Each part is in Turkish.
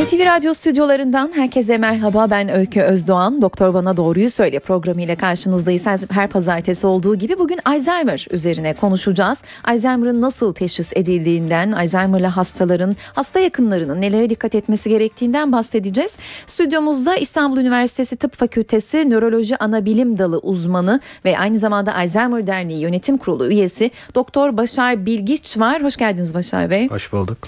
NTV Radyo stüdyolarından herkese merhaba. Ben Öykü Özdoğan. Doktor Bana Doğruyu Söyle programıyla karşınızdayız. Her pazartesi olduğu gibi bugün Alzheimer üzerine konuşacağız. Alzheimer'ın nasıl teşhis edildiğinden, Alzheimer'lı hastaların, hasta yakınlarının nelere dikkat etmesi gerektiğinden bahsedeceğiz. Stüdyomuzda İstanbul Üniversitesi Tıp Fakültesi Nöroloji Anabilim Dalı uzmanı ve aynı zamanda Alzheimer Derneği Yönetim Kurulu üyesi Doktor Başar Bilgiç var. Hoş geldiniz Başar Bey. Hoş bulduk.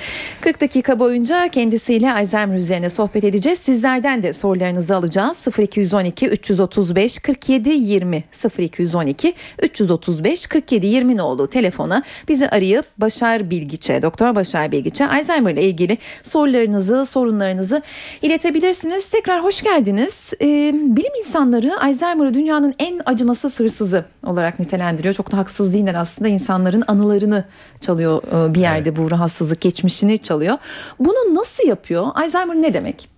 40 dakika boyunca kendisiyle Alzheimer Alzheimer üzerine sohbet edeceğiz. Sizlerden de sorularınızı alacağız. 0212 335 47 20 0212 335 47 20 nolu telefona bizi arayıp Başar Bilgiç'e, Doktor Başar Bilgiç'e Alzheimer ile ilgili sorularınızı, sorunlarınızı iletebilirsiniz. Tekrar hoş geldiniz. Ee, bilim insanları Alzheimer'ı dünyanın en acımasız hırsızı olarak nitelendiriyor. Çok da haksız değiller aslında insanların anılarını çalıyor e, bir yerde evet. bu rahatsızlık geçmişini çalıyor. Bunu nasıl yapıyor? Alzheimer ne demek?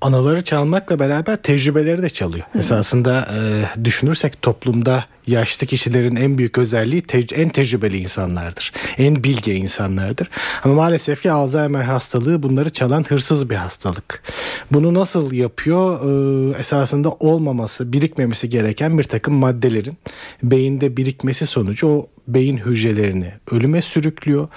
Anaları çalmakla beraber tecrübeleri de çalıyor. Hı. Esasında e, düşünürsek toplumda yaşlı kişilerin en büyük özelliği te- en tecrübeli insanlardır. En bilge insanlardır. Ama maalesef ki Alzheimer hastalığı bunları çalan hırsız bir hastalık. Bunu nasıl yapıyor? Ee, esasında olmaması, birikmemesi gereken bir takım maddelerin beyinde birikmesi sonucu o beyin hücrelerini ölüme sürüklüyor.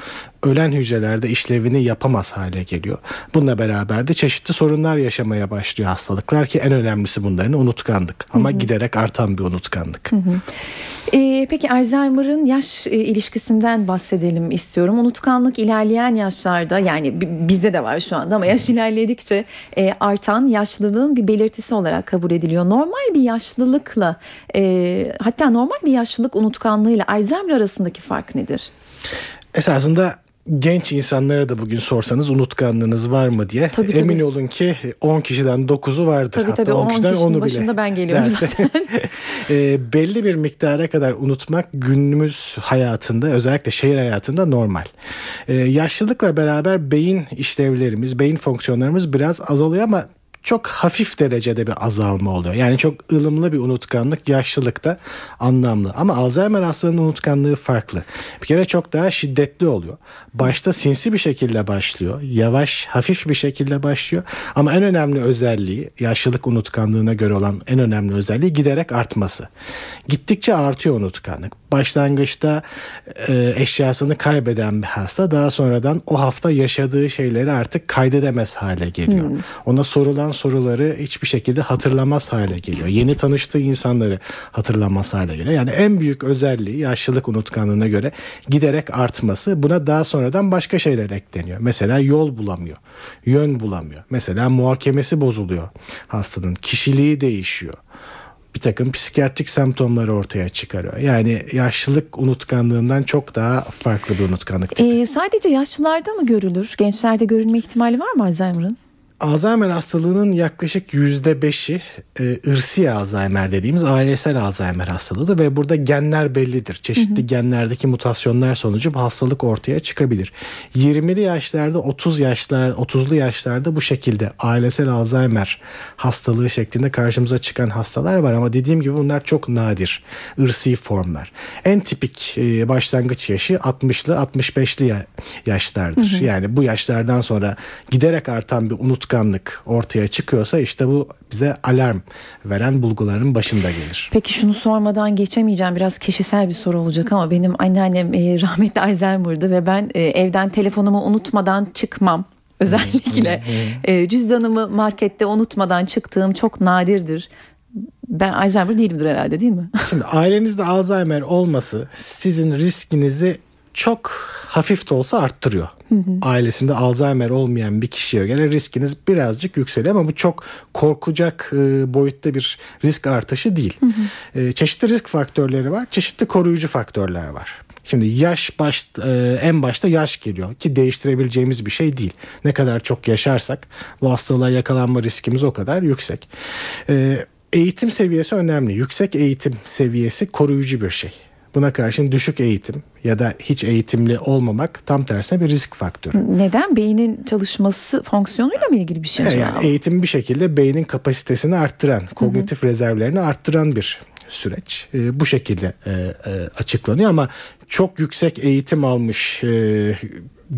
Ölen hücrelerde işlevini yapamaz hale geliyor. Bununla beraber de çeşitli sorunlar yaşamaya başlıyor hastalıklar ki en önemlisi bunların unutkanlık. Ama hı hı. giderek artan bir unutkanlık. Hı hı. Ee, peki Alzheimer'ın yaş e, ilişkisinden bahsedelim istiyorum. Unutkanlık ilerleyen yaşlarda yani bizde de var şu anda ama yaş ilerledikçe e, artan yaşlılığın bir belirtisi olarak kabul ediliyor. Normal bir yaşlılıkla e, hatta normal bir yaşlılık unutkanlığıyla Alzheimer arasındaki fark nedir? Esasında genç insanlara da bugün sorsanız unutkanlığınız var mı diye tabii, emin tabii. olun ki 10 kişiden 9'u vardır. Tabii, Hatta tabii, 10 kişiden 10'u bile. ben geliyorum derse, zaten. e, belli bir miktara kadar unutmak günümüz hayatında özellikle şehir hayatında normal. E, yaşlılıkla beraber beyin işlevlerimiz, beyin fonksiyonlarımız biraz azalıyor ama çok hafif derecede bir azalma oluyor. Yani çok ılımlı bir unutkanlık yaşlılıkta anlamlı. Ama Alzheimer hastalığının unutkanlığı farklı. Bir kere çok daha şiddetli oluyor. Başta sinsi bir şekilde başlıyor. Yavaş, hafif bir şekilde başlıyor. Ama en önemli özelliği, yaşlılık unutkanlığına göre olan en önemli özelliği giderek artması. Gittikçe artıyor unutkanlık başlangıçta e, eşyasını kaybeden bir hasta daha sonradan o hafta yaşadığı şeyleri artık kaydedemez hale geliyor. Hmm. Ona sorulan soruları hiçbir şekilde hatırlamaz hale geliyor. Yeni tanıştığı insanları hatırlamaz hale geliyor. Yani en büyük özelliği yaşlılık unutkanlığına göre giderek artması. Buna daha sonradan başka şeyler ekleniyor. Mesela yol bulamıyor, yön bulamıyor. Mesela muhakemesi bozuluyor hastanın, kişiliği değişiyor bir takım psikiyatrik semptomları ortaya çıkarıyor. Yani yaşlılık unutkanlığından çok daha farklı bir unutkanlık tipi. Ee, sadece yaşlılarda mı görülür? Gençlerde görülme ihtimali var mı Alzheimer'ın? Alzheimer hastalığının yaklaşık yüzde beşi e, ırsi Alzheimer dediğimiz ailesel Alzheimer hastalığıdır ve burada genler bellidir. Çeşitli hı hı. genlerdeki mutasyonlar sonucu bu hastalık ortaya çıkabilir. 20'li yaşlarda 30 yaşlar 30'lu yaşlarda bu şekilde ailesel Alzheimer hastalığı şeklinde karşımıza çıkan hastalar var ama dediğim gibi bunlar çok nadir. ırsi formlar. En tipik e, başlangıç yaşı 60'lı 65'li yaşlardır. Hı hı. Yani bu yaşlardan sonra giderek artan bir unut unutkanlık ortaya çıkıyorsa işte bu bize alarm veren bulguların başında gelir. Peki şunu sormadan geçemeyeceğim biraz kişisel bir soru olacak ama benim anneannem e, rahmetli Alzheimer'dı ve ben e, evden telefonumu unutmadan çıkmam. Özellikle e, cüzdanımı markette unutmadan çıktığım çok nadirdir. Ben Alzheimer değilimdir herhalde değil mi? Şimdi ailenizde Alzheimer olması sizin riskinizi çok hafif de olsa arttırıyor. Hı hı. Ailesinde Alzheimer olmayan bir kişiye göre riskiniz birazcık yükseliyor ama bu çok korkacak e, boyutta bir risk artışı değil. Hı hı. E, çeşitli risk faktörleri var, çeşitli koruyucu faktörler var. Şimdi yaş baş, e, en başta yaş geliyor ki değiştirebileceğimiz bir şey değil. Ne kadar çok yaşarsak bu hastalığa yakalanma riskimiz o kadar yüksek. E, eğitim seviyesi önemli. Yüksek eğitim seviyesi koruyucu bir şey. Buna karşın düşük eğitim ya da hiç eğitimli olmamak tam tersine bir risk faktörü. Neden? Beynin çalışması fonksiyonuyla mı ilgili bir şey? Yani, yani eğitim bir şekilde beynin kapasitesini arttıran, kognitif Hı-hı. rezervlerini arttıran bir süreç. E, bu şekilde e, e, açıklanıyor ama çok yüksek eğitim almış e,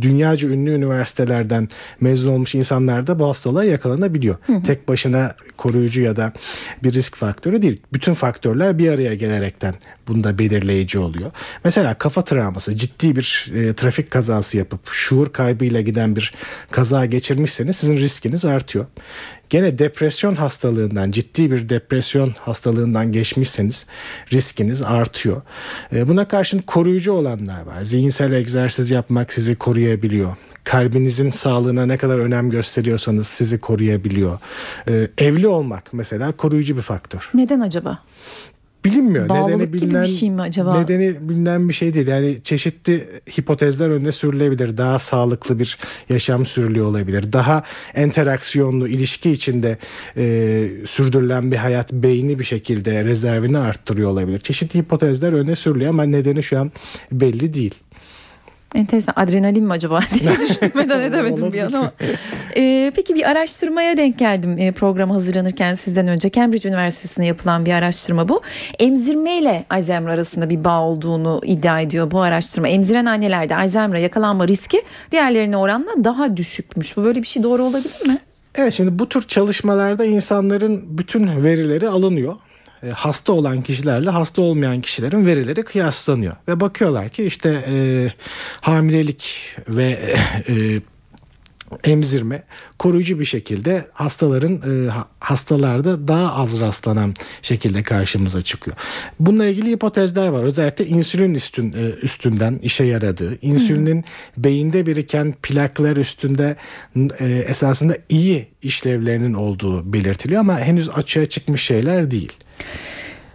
dünyaca ünlü üniversitelerden mezun olmuş insanlar da bu hastalığa yakalanabiliyor. Hı hı. Tek başına koruyucu ya da bir risk faktörü değil. Bütün faktörler bir araya gelerekten bunda belirleyici oluyor. Mesela kafa travması ciddi bir e, trafik kazası yapıp şuur kaybıyla giden bir kaza geçirmişseniz sizin riskiniz artıyor. Gene depresyon hastalığından ciddi bir depresyon hastalığından geçmişseniz riskiniz artıyor. E, buna karşın koruyucu olanlar var. Zihinsel egzersiz yapmak sizi koruyabiliyor kalbinizin sağlığına ne kadar önem gösteriyorsanız sizi koruyabiliyor. Ee, evli olmak mesela koruyucu bir faktör. Neden acaba? Bilinmiyor. Bağlılık nedeni bilinen, gibi bir şey mi acaba? Nedeni bilinen bir şey değil. Yani çeşitli hipotezler önüne sürülebilir. Daha sağlıklı bir yaşam sürülüyor olabilir. Daha enteraksiyonlu, ilişki içinde e, sürdürülen bir hayat beyni bir şekilde rezervini arttırıyor olabilir. Çeşitli hipotezler öne sürülüyor ama nedeni şu an belli değil. Enteresan adrenalin mi acaba diye düşünmeden edemedim bir an ama. Ee, peki bir araştırmaya denk geldim e, program hazırlanırken sizden önce. Cambridge Üniversitesi'nde yapılan bir araştırma bu. Emzirme ile Alzheimer arasında bir bağ olduğunu iddia ediyor bu araştırma. Emziren annelerde Alzheimer'a yakalanma riski diğerlerine oranla daha düşükmüş. Bu böyle bir şey doğru olabilir mi? Evet şimdi bu tür çalışmalarda insanların bütün verileri alınıyor hasta olan kişilerle hasta olmayan kişilerin verileri kıyaslanıyor ve bakıyorlar ki işte e, hamilelik ve e, emzirme koruyucu bir şekilde hastaların e, hastalarda daha az rastlanan şekilde karşımıza çıkıyor. Bununla ilgili hipotezler var. Özellikle insülin üstün, e, üstünden işe yaradığı, insülinin hmm. beyinde biriken plaklar üstünde e, esasında iyi işlevlerinin olduğu belirtiliyor ama henüz açığa çıkmış şeyler değil.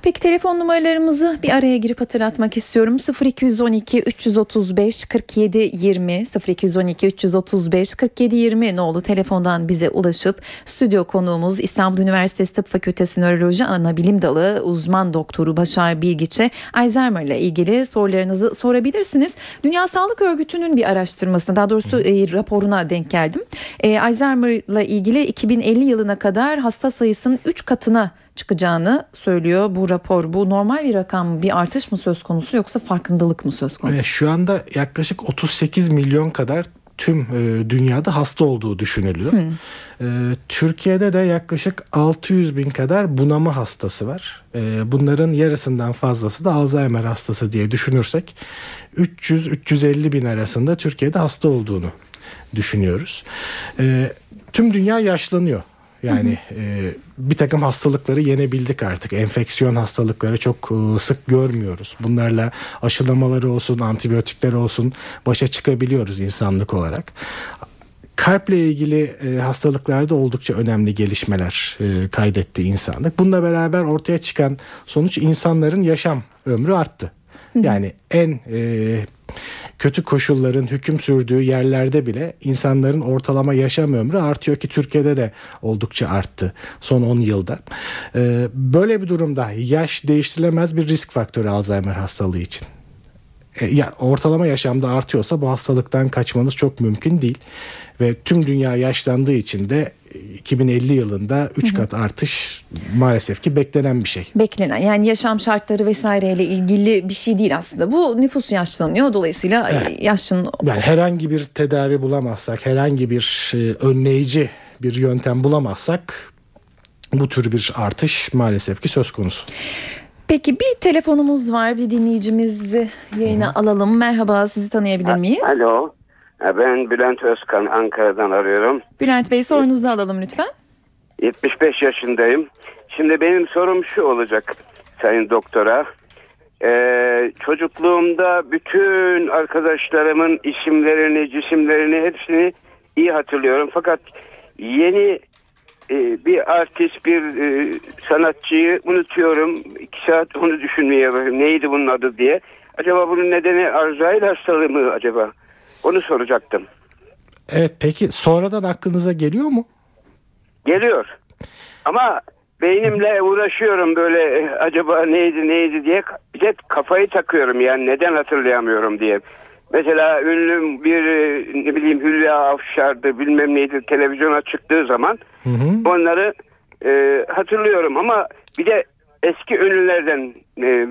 Peki telefon numaralarımızı bir araya girip hatırlatmak istiyorum. 0212 335 47 20 0212 335 47 20 nolu telefondan bize ulaşıp stüdyo konuğumuz İstanbul Üniversitesi Tıp Fakültesi Nöroloji Anabilim Dalı uzman doktoru Başar Bilgiç'e Alzheimer ile ilgili sorularınızı sorabilirsiniz. Dünya Sağlık Örgütü'nün bir araştırmasına daha doğrusu e, raporuna denk geldim. E, Alzheimer ile ilgili 2050 yılına kadar hasta sayısının 3 katına çıkacağını söylüyor bu rapor. Bu normal bir rakam bir artış mı söz konusu yoksa farkındalık mı söz konusu? Evet, şu anda yaklaşık 38 milyon kadar tüm e, dünyada hasta olduğu düşünülüyor. Hmm. E, Türkiye'de de yaklaşık 600 bin kadar bunama hastası var. E, bunların yarısından fazlası da Alzheimer hastası diye düşünürsek 300-350 bin arasında Türkiye'de hasta olduğunu düşünüyoruz. E, tüm dünya yaşlanıyor. Yani e, bir takım hastalıkları yenebildik artık. Enfeksiyon hastalıkları çok e, sık görmüyoruz. Bunlarla aşılamaları olsun, antibiyotikler olsun başa çıkabiliyoruz insanlık olarak. Kalple ilgili e, hastalıklarda oldukça önemli gelişmeler e, kaydetti insanlık. Bununla beraber ortaya çıkan sonuç insanların yaşam ömrü arttı. Yani en e, kötü koşulların hüküm sürdüğü yerlerde bile insanların ortalama yaşam ömrü artıyor ki Türkiye'de de oldukça arttı son 10 yılda. Ee, böyle bir durumda yaş değiştirilemez bir risk faktörü Alzheimer hastalığı için. E, ya ortalama yaşamda artıyorsa bu hastalıktan kaçmanız çok mümkün değil ve tüm dünya yaşlandığı için de 2050 yılında 3 kat artış maalesef ki beklenen bir şey. Beklenen yani yaşam şartları vesaireyle ilgili bir şey değil aslında. Bu nüfus yaşlanıyor dolayısıyla evet. yaşın... Yani herhangi bir tedavi bulamazsak, herhangi bir e, önleyici bir yöntem bulamazsak bu tür bir artış maalesef ki söz konusu. Peki bir telefonumuz var bir dinleyicimizi yayına alalım. Merhaba sizi tanıyabilir miyiz? Alo. Ben Bülent Özkan Ankara'dan arıyorum. Bülent Bey sorunuzu alalım lütfen. 75 yaşındayım. Şimdi benim sorum şu olacak sayın doktora. Ee, çocukluğumda bütün arkadaşlarımın isimlerini, cisimlerini hepsini iyi hatırlıyorum. Fakat yeni e, bir artist, bir e, sanatçıyı unutuyorum. İki saat onu düşünmeye. Neydi bunun adı diye. Acaba bunun nedeni Alzheimer hastalığı mı acaba? Onu soracaktım. Evet peki sonradan aklınıza geliyor mu? Geliyor. Ama beynimle uğraşıyorum böyle acaba neydi neydi diye bir de kafayı takıyorum yani neden hatırlayamıyorum diye. Mesela ünlü bir ne bileyim Hülya Avşar'dı bilmem neydi televizyona çıktığı zaman hı hı. onları e, hatırlıyorum ama bir de eski ünlülerden e,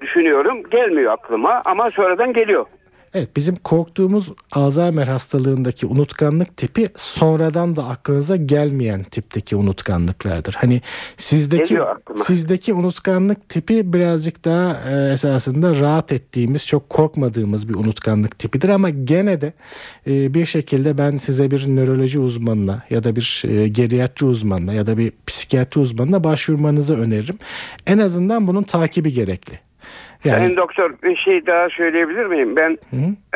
düşünüyorum. Gelmiyor aklıma ama sonradan geliyor. Evet bizim korktuğumuz Alzheimer hastalığındaki unutkanlık tipi sonradan da aklınıza gelmeyen tipteki unutkanlıklardır. Hani sizdeki sizdeki unutkanlık tipi birazcık daha e, esasında rahat ettiğimiz, çok korkmadığımız bir unutkanlık tipidir ama gene de e, bir şekilde ben size bir nöroloji uzmanına ya da bir e, geriatri uzmanına ya da bir psikiyatri uzmanına başvurmanızı öneririm. En azından bunun takibi gerekli. Sayın doktor bir şey daha söyleyebilir miyim? Ben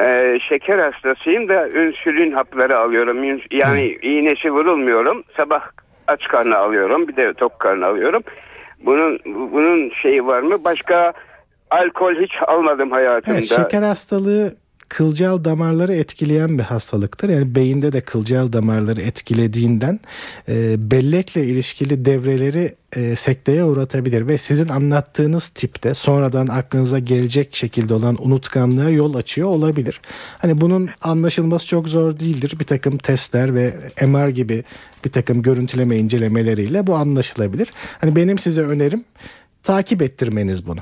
e, şeker hastasıyım da insülin hapları alıyorum. Yani iğnesi vurulmuyorum. Sabah aç karnı alıyorum. Bir de tok karnı alıyorum. Bunun bunun şeyi var mı? Başka alkol hiç almadım hayatımda. Evet, şeker hastalığı kılcal damarları etkileyen bir hastalıktır. Yani beyinde de kılcal damarları etkilediğinden e, bellekle ilişkili devreleri e, sekteye uğratabilir ve sizin anlattığınız tipte sonradan aklınıza gelecek şekilde olan unutkanlığa yol açıyor olabilir. Hani bunun anlaşılması çok zor değildir. Bir takım testler ve MR gibi bir takım görüntüleme incelemeleriyle bu anlaşılabilir. Hani benim size önerim takip ettirmeniz bunu.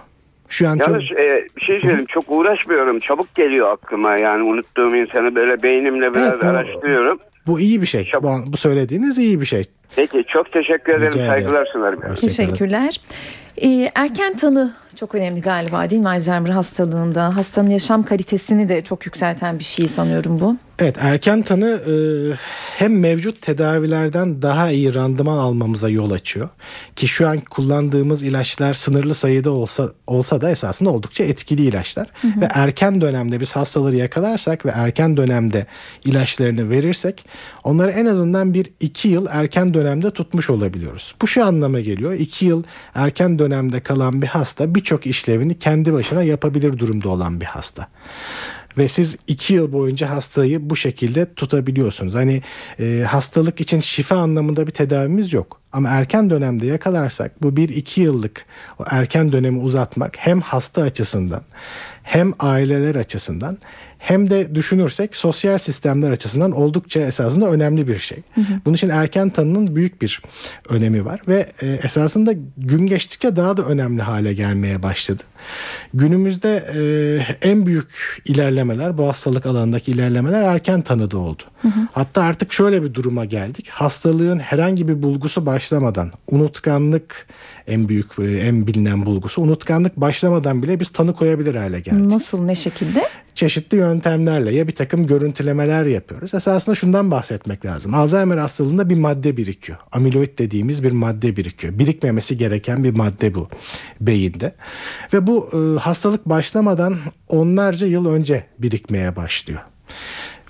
Şu an çok Yalnız e, bir şey söyleyeyim çok uğraşmıyorum. Çabuk geliyor aklıma yani unuttuğum insanı böyle beynimle biraz Evet, bu- araştırıyorum. bu iyi bir şey. Çok- Bu, bu söylediğiniz iyi bir şey. Peki çok teşekkür ederim. Rica Saygılar sunarım. Teşekkürler. Ee, erken tanı çok önemli galiba değil mi Alzheimer hastalığında? Hastanın yaşam kalitesini de çok yükselten bir şey sanıyorum bu. Evet erken tanı e, hem mevcut tedavilerden daha iyi randıman almamıza yol açıyor. Ki şu an kullandığımız ilaçlar sınırlı sayıda olsa olsa da esasında oldukça etkili ilaçlar. Ve erken dönemde biz hastaları yakalarsak ve erken dönemde ilaçlarını verirsek onları en azından bir iki yıl erken dönemde tutmuş olabiliyoruz. Bu şu anlama geliyor. iki yıl erken dönemde kalan bir hasta birçok işlevini kendi başına yapabilir durumda olan bir hasta ve siz iki yıl boyunca hastayı bu şekilde tutabiliyorsunuz. Hani e, hastalık için şifa anlamında bir tedavimiz yok. Ama erken dönemde yakalarsak bu bir iki yıllık o erken dönemi uzatmak hem hasta açısından hem aileler açısından hem de düşünürsek sosyal sistemler açısından oldukça esasında önemli bir şey. Bunun için erken tanının büyük bir önemi var ve e, esasında gün geçtikçe daha da önemli hale gelmeye başladı. Günümüzde e, en büyük ilerlemeler bu hastalık alanındaki ilerlemeler erken tanıda oldu. Hatta artık şöyle bir duruma geldik. Hastalığın herhangi bir bulgusu başlamadan unutkanlık en büyük e, en bilinen bulgusu unutkanlık başlamadan bile biz tanı koyabilir hale geldik Nasıl ne şekilde? Çeşitli yöntemlerle ya bir takım görüntülemeler yapıyoruz. Esasında şundan bahsetmek lazım. Alzheimer hastalığında bir madde birikiyor. Amiloid dediğimiz bir madde birikiyor. Birikmemesi gereken bir madde bu beyinde. Ve bu e, hastalık başlamadan onlarca yıl önce birikmeye başlıyor.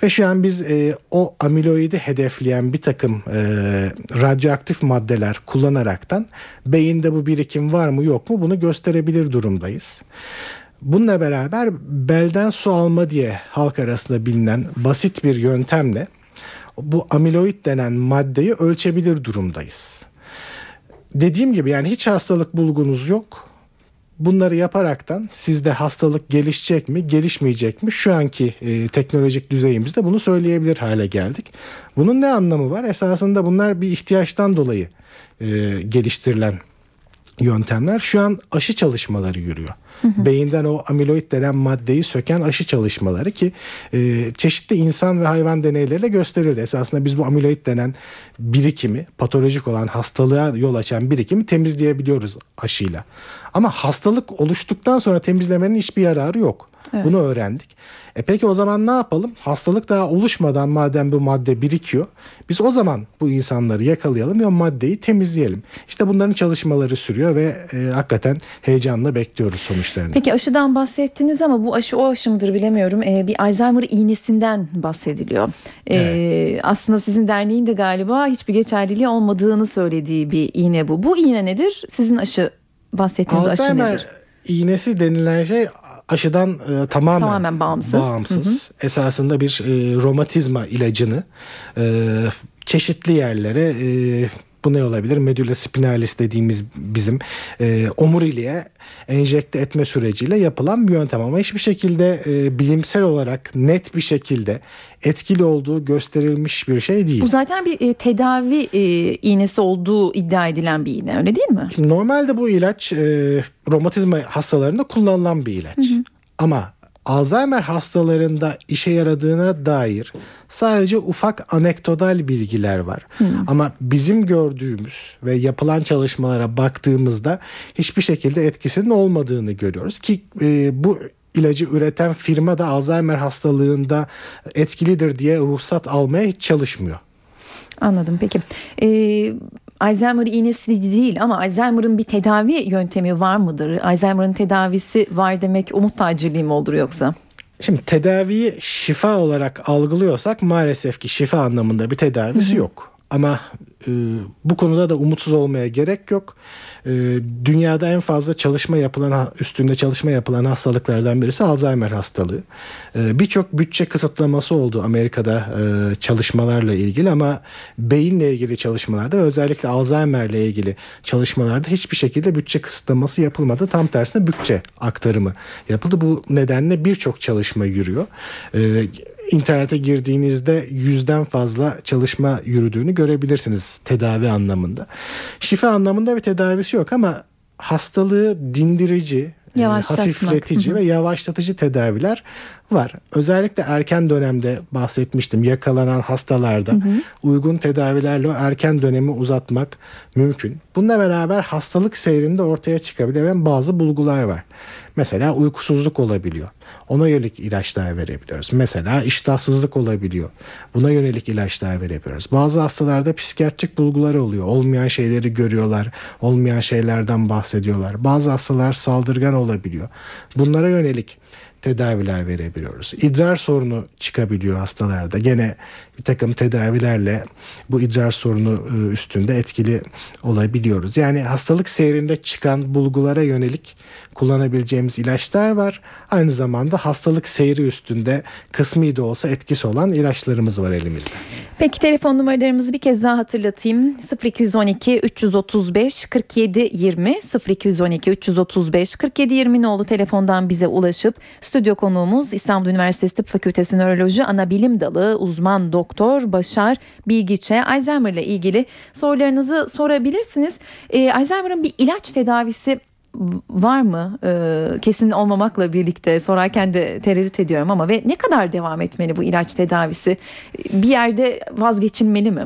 Ve şu an biz e, o amiloidi hedefleyen bir takım e, radyoaktif maddeler kullanaraktan beyinde bu birikim var mı yok mu bunu gösterebilir durumdayız. Bununla beraber belden su alma diye halk arasında bilinen basit bir yöntemle bu amiloid denen maddeyi ölçebilir durumdayız. Dediğim gibi yani hiç hastalık bulgunuz yok. Bunları yaparaktan sizde hastalık gelişecek mi, gelişmeyecek mi? Şu anki e, teknolojik düzeyimizde bunu söyleyebilir hale geldik. Bunun ne anlamı var? Esasında bunlar bir ihtiyaçtan dolayı e, geliştirilen yöntemler. Şu an aşı çalışmaları yürüyor. Beyinden o amiloid denen maddeyi söken aşı çalışmaları ki e, çeşitli insan ve hayvan deneyleriyle gösterildi. Esasında biz bu amiloid denen birikimi, patolojik olan hastalığa yol açan birikimi temizleyebiliyoruz aşıyla. Ama hastalık oluştuktan sonra temizlemenin hiçbir yararı yok. Bunu öğrendik. E peki o zaman ne yapalım? Hastalık daha oluşmadan madem bu madde birikiyor. Biz o zaman bu insanları yakalayalım ve o maddeyi temizleyelim. İşte bunların çalışmaları sürüyor ve e, hakikaten heyecanla bekliyoruz sonuçlarını. Peki aşıdan bahsettiniz ama bu aşı o aşı mıdır bilemiyorum. Ee, bir Alzheimer iğnesinden bahsediliyor. Ee, Aslında sizin derneğin de galiba hiçbir geçerliliği olmadığını söylediği bir iğne bu. Bu iğne nedir? Sizin aşı bahsettiğiniz aşı Alzheimer nedir? iğnesi denilen şey aşıdan e, tamamen, Tamamen bağımsız. bağımsız. Esasında bir e, romatizma ilacını e, çeşitli yerlere e, Bu ne olabilir? Medulla spinalis dediğimiz bizim e, omuriliğe enjekte etme süreciyle yapılan bir yöntem ama hiçbir şekilde e, bilimsel olarak net bir şekilde etkili olduğu gösterilmiş bir şey değil. Bu zaten bir e, tedavi e, iğnesi olduğu iddia edilen bir iğne öyle değil mi? Şimdi normalde bu ilaç e, romatizma hastalarında kullanılan bir ilaç. Ama Alzheimer hastalarında işe yaradığına dair sadece ufak anekdotal bilgiler var. Ama bizim gördüğümüz ve yapılan çalışmalara baktığımızda hiçbir şekilde etkisinin olmadığını görüyoruz ki e, bu ilacı üreten firma da Alzheimer hastalığında etkilidir diye ruhsat almaya hiç çalışmıyor. Anladım peki. Ee, Alzheimer iğnesi değil ama Alzheimer'ın bir tedavi yöntemi var mıdır? Alzheimer'ın tedavisi var demek umut tacirliği mi olur yoksa? Şimdi tedaviyi şifa olarak algılıyorsak maalesef ki şifa anlamında bir tedavisi yok. Ama e, bu konuda da umutsuz olmaya gerek yok. E, dünyada en fazla çalışma yapılan üstünde çalışma yapılan hastalıklardan birisi Alzheimer hastalığı. E, Birçok bütçe kısıtlaması oldu Amerika'da e, çalışmalarla ilgili ama beyinle ilgili çalışmalarda özellikle Alzheimer'le ilgili çalışmalarda hiçbir şekilde bütçe kısıtlaması yapılmadı. Tam tersine bütçe aktarımı yapıldı. Bu nedenle birçok çalışma yürüyor. İnternete girdiğinizde yüzden fazla çalışma yürüdüğünü görebilirsiniz tedavi anlamında. Şifa anlamında bir tedavisi yok ama hastalığı dindirici, e, hafifletici ve yavaşlatıcı tedaviler var. Özellikle erken dönemde bahsetmiştim. Yakalanan hastalarda uygun tedavilerle erken dönemi uzatmak mümkün. Bununla beraber hastalık seyrinde ortaya çıkabilen bazı bulgular var. Mesela uykusuzluk olabiliyor. Ona yönelik ilaçlar verebiliyoruz. Mesela iştahsızlık olabiliyor. Buna yönelik ilaçlar verebiliyoruz. Bazı hastalarda psikiyatrik bulgular oluyor. Olmayan şeyleri görüyorlar. Olmayan şeylerden bahsediyorlar. Bazı hastalar saldırgan olabiliyor. Bunlara yönelik tedaviler verebiliyoruz. İdrar sorunu çıkabiliyor hastalarda. Gene bir takım tedavilerle bu idrar sorunu e, üstünde etkili olabiliyoruz. Yani hastalık seyrinde çıkan bulgulara yönelik kullanabileceğimiz ilaçlar var. Aynı zamanda hastalık seyri üstünde kısmi de olsa etkisi olan ilaçlarımız var elimizde. Peki telefon numaralarımızı bir kez daha hatırlatayım. 0212 335 47 20 0212 335 47 20 nolu telefondan bize ulaşıp stüdyo konuğumuz İstanbul Üniversitesi Tıp Fakültesi Nöroloji Ana Bilim Dalı uzman doktor Başar Bilgiç'e Alzheimer ile ilgili sorularınızı sorabilirsiniz. Ee, Alzheimer'ın bir ilaç tedavisi var mı? Ee, kesin olmamakla birlikte sorarken de tereddüt ediyorum ama ve ne kadar devam etmeli bu ilaç tedavisi? Bir yerde vazgeçilmeli mi?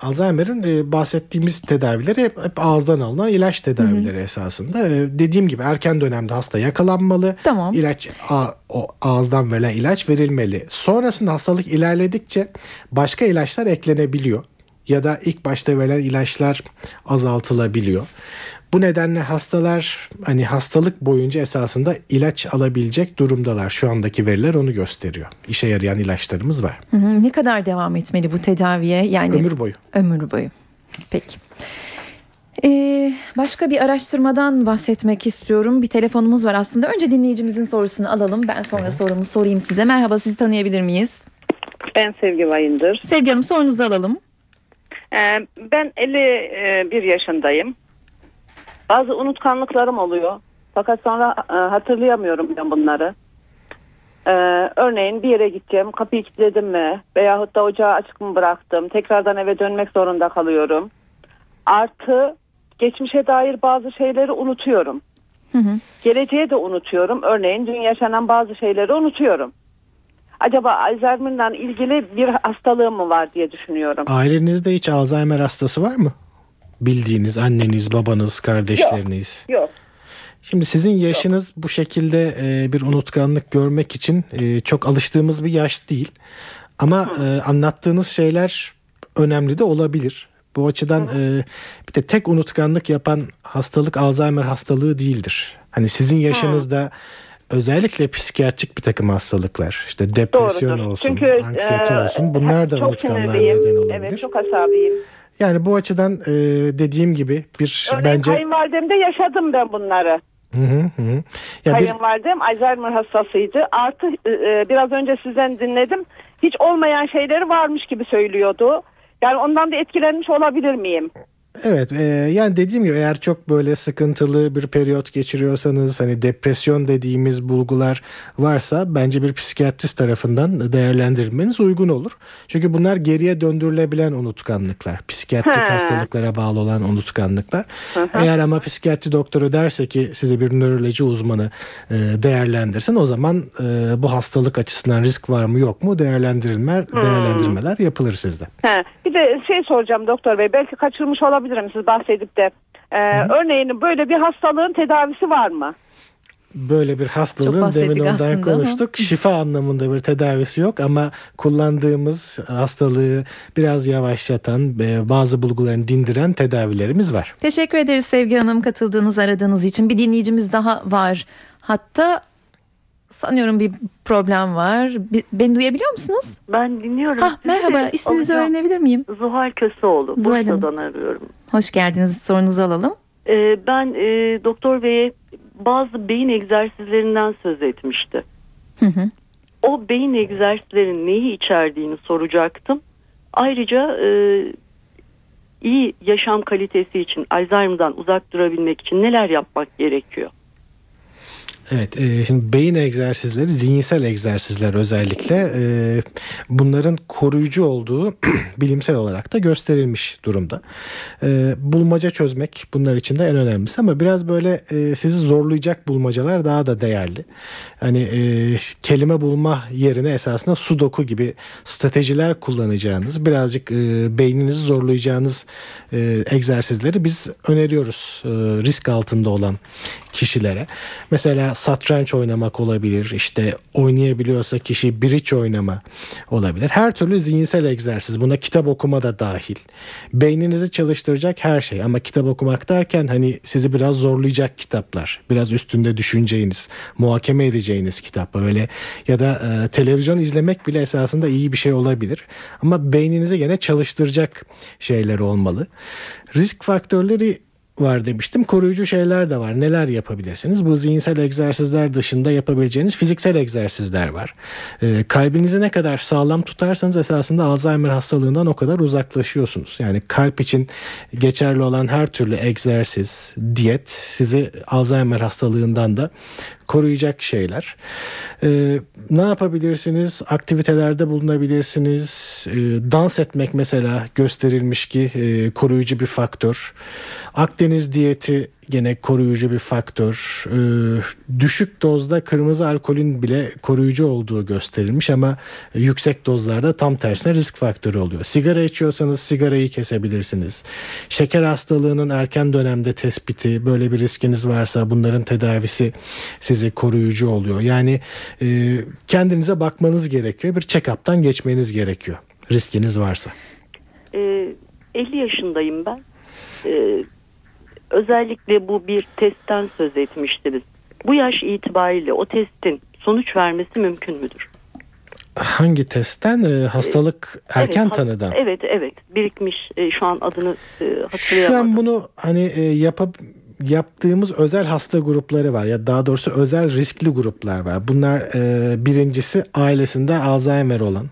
Alzheimer'ın e, bahsettiğimiz tedavileri hep, hep ağızdan alınan ilaç tedavileri esasında. E, dediğim gibi erken dönemde hasta yakalanmalı. Tamam. İlaç a, o ağızdan verilen ilaç verilmeli. Sonrasında hastalık ilerledikçe başka ilaçlar eklenebiliyor ya da ilk başta verilen ilaçlar azaltılabiliyor. Bu nedenle hastalar hani hastalık boyunca esasında ilaç alabilecek durumdalar. Şu andaki veriler onu gösteriyor. İşe yarayan ilaçlarımız var. Hı hı. Ne kadar devam etmeli bu tedaviye? Yani Ömür boyu. Ömür boyu. Peki. Ee, başka bir araştırmadan bahsetmek istiyorum. Bir telefonumuz var aslında. Önce dinleyicimizin sorusunu alalım. Ben sonra sorumu sorayım size. Merhaba sizi tanıyabilir miyiz? Ben Sevgi Bayındır. Sevgi Hanım sorunuzu alalım. Ee, ben 51 yaşındayım. Bazı unutkanlıklarım oluyor. Fakat sonra e, hatırlayamıyorum ben bunları. Ee, örneğin bir yere gideceğim, kapıyı kilitledim mi veyahut da ocağı açık mı bıraktım, tekrardan eve dönmek zorunda kalıyorum. Artı geçmişe dair bazı şeyleri unutuyorum. Hı hı. Geleceğe de unutuyorum. Örneğin dün yaşanan bazı şeyleri unutuyorum. Acaba Alzheimer'la ilgili bir hastalığım mı var diye düşünüyorum. Ailenizde hiç Alzheimer hastası var mı? Bildiğiniz anneniz, babanız, kardeşleriniz. Yok. Şimdi sizin yaşınız bu şekilde e, bir unutkanlık görmek için e, çok alıştığımız bir yaş değil. Ama e, anlattığınız şeyler önemli de olabilir. Bu açıdan e, bir de tek unutkanlık yapan hastalık Alzheimer hastalığı değildir. Hani sizin yaşınızda özellikle psikiyatrik bir takım hastalıklar işte depresyon Doğrudur. olsun, Çünkü anksiyete e, olsun bunlar da unutkanlığa neden olabilir. Evet çok asabiyim. Yani bu açıdan e, dediğim gibi bir Örneğin bence kayınvalidemde yaşadım ben bunları. Hı hı hı. Ya bir, Kayınvalidem Alzheimer hastasıydı. Artı e, e, biraz önce sizden dinledim. Hiç olmayan şeyleri varmış gibi söylüyordu. Yani ondan da etkilenmiş olabilir miyim? Evet e, yani dediğim gibi eğer çok böyle sıkıntılı bir periyot geçiriyorsanız hani depresyon dediğimiz bulgular varsa bence bir psikiyatrist tarafından değerlendirilmeniz uygun olur. Çünkü bunlar geriye döndürülebilen unutkanlıklar. Psikiyatrik He. hastalıklara bağlı olan unutkanlıklar. Eğer ama psikiyatri doktoru derse ki size bir nöroloji uzmanı e, değerlendirsin o zaman e, bu hastalık açısından risk var mı yok mu değerlendirilmeler, değerlendirmeler yapılır sizde. He. Bir de şey soracağım doktor bey belki kaçırmış olabilirim siz bahsedip de. Ee, örneğin böyle bir hastalığın tedavisi var mı? böyle bir hastalığın demin ondan aslında ama. konuştuk. Şifa anlamında bir tedavisi yok ama kullandığımız hastalığı biraz yavaşlatan bazı bulgularını dindiren tedavilerimiz var. Teşekkür ederiz Sevgi Hanım katıldığınız aradığınız için. Bir dinleyicimiz daha var. Hatta sanıyorum bir problem var. Beni duyabiliyor musunuz? Ben dinliyorum. Hah, merhaba isminizi Alacağım. öğrenebilir miyim? Zuhal Köseoğlu. Zuhal Hanım. Bursa'dan arıyorum. Hoş geldiniz sorunuzu alalım. Ee, ben e, doktor beye bazı beyin egzersizlerinden söz etmişti. Hı hı. O beyin egzersizlerin neyi içerdiğini soracaktım. Ayrıca e, iyi yaşam kalitesi için Alzheimer'dan uzak durabilmek için neler yapmak gerekiyor? Evet, e, şimdi beyin egzersizleri, zihinsel egzersizler özellikle e, bunların koruyucu olduğu bilimsel olarak da gösterilmiş durumda. E, bulmaca çözmek bunlar için de en önemlisi ama biraz böyle e, sizi zorlayacak bulmacalar daha da değerli. Hani e, kelime bulma yerine esasında sudoku gibi stratejiler kullanacağınız, birazcık e, beyninizi zorlayacağınız e, egzersizleri biz öneriyoruz e, risk altında olan kişilere. Mesela satranç oynamak olabilir. işte oynayabiliyorsa kişi bridge oynama olabilir. Her türlü zihinsel egzersiz. Buna kitap okuma da dahil. Beyninizi çalıştıracak her şey. Ama kitap okumak derken hani sizi biraz zorlayacak kitaplar. Biraz üstünde düşüneceğiniz, muhakeme edeceğiniz kitaplar. Öyle ya da e, televizyon izlemek bile esasında iyi bir şey olabilir. Ama beyninizi gene çalıştıracak şeyler olmalı. Risk faktörleri var demiştim. Koruyucu şeyler de var. Neler yapabilirsiniz? Bu zihinsel egzersizler dışında yapabileceğiniz fiziksel egzersizler var. Ee, kalbinizi ne kadar sağlam tutarsanız esasında Alzheimer hastalığından o kadar uzaklaşıyorsunuz. Yani kalp için geçerli olan her türlü egzersiz, diyet sizi Alzheimer hastalığından da koruyacak şeyler. Ee, ne yapabilirsiniz? Aktivitelerde bulunabilirsiniz. Ee, dans etmek mesela gösterilmiş ki e, koruyucu bir faktör. Akdeniz diyeti gene koruyucu bir faktör. Ee, düşük dozda kırmızı alkolün bile koruyucu olduğu gösterilmiş ama yüksek dozlarda tam tersine risk faktörü oluyor. Sigara içiyorsanız sigarayı kesebilirsiniz. Şeker hastalığının erken dönemde tespiti, böyle bir riskiniz varsa bunların tedavisi sizi koruyucu oluyor. Yani e, kendinize bakmanız gerekiyor. Bir check-up'tan geçmeniz gerekiyor. Riskiniz varsa. Ee, 50 yaşındayım ben. Ee, özellikle bu bir testten söz etmiştiniz. Bu yaş itibariyle o testin sonuç vermesi mümkün müdür? Hangi testten? E, hastalık erken evet, tanıdan. Evet evet birikmiş e, şu an adını e, Şu hatırlayamadım. an bunu hani e, yapıp yaptığımız özel hasta grupları var ya daha doğrusu özel riskli gruplar var. Bunlar e, birincisi ailesinde Alzheimer olan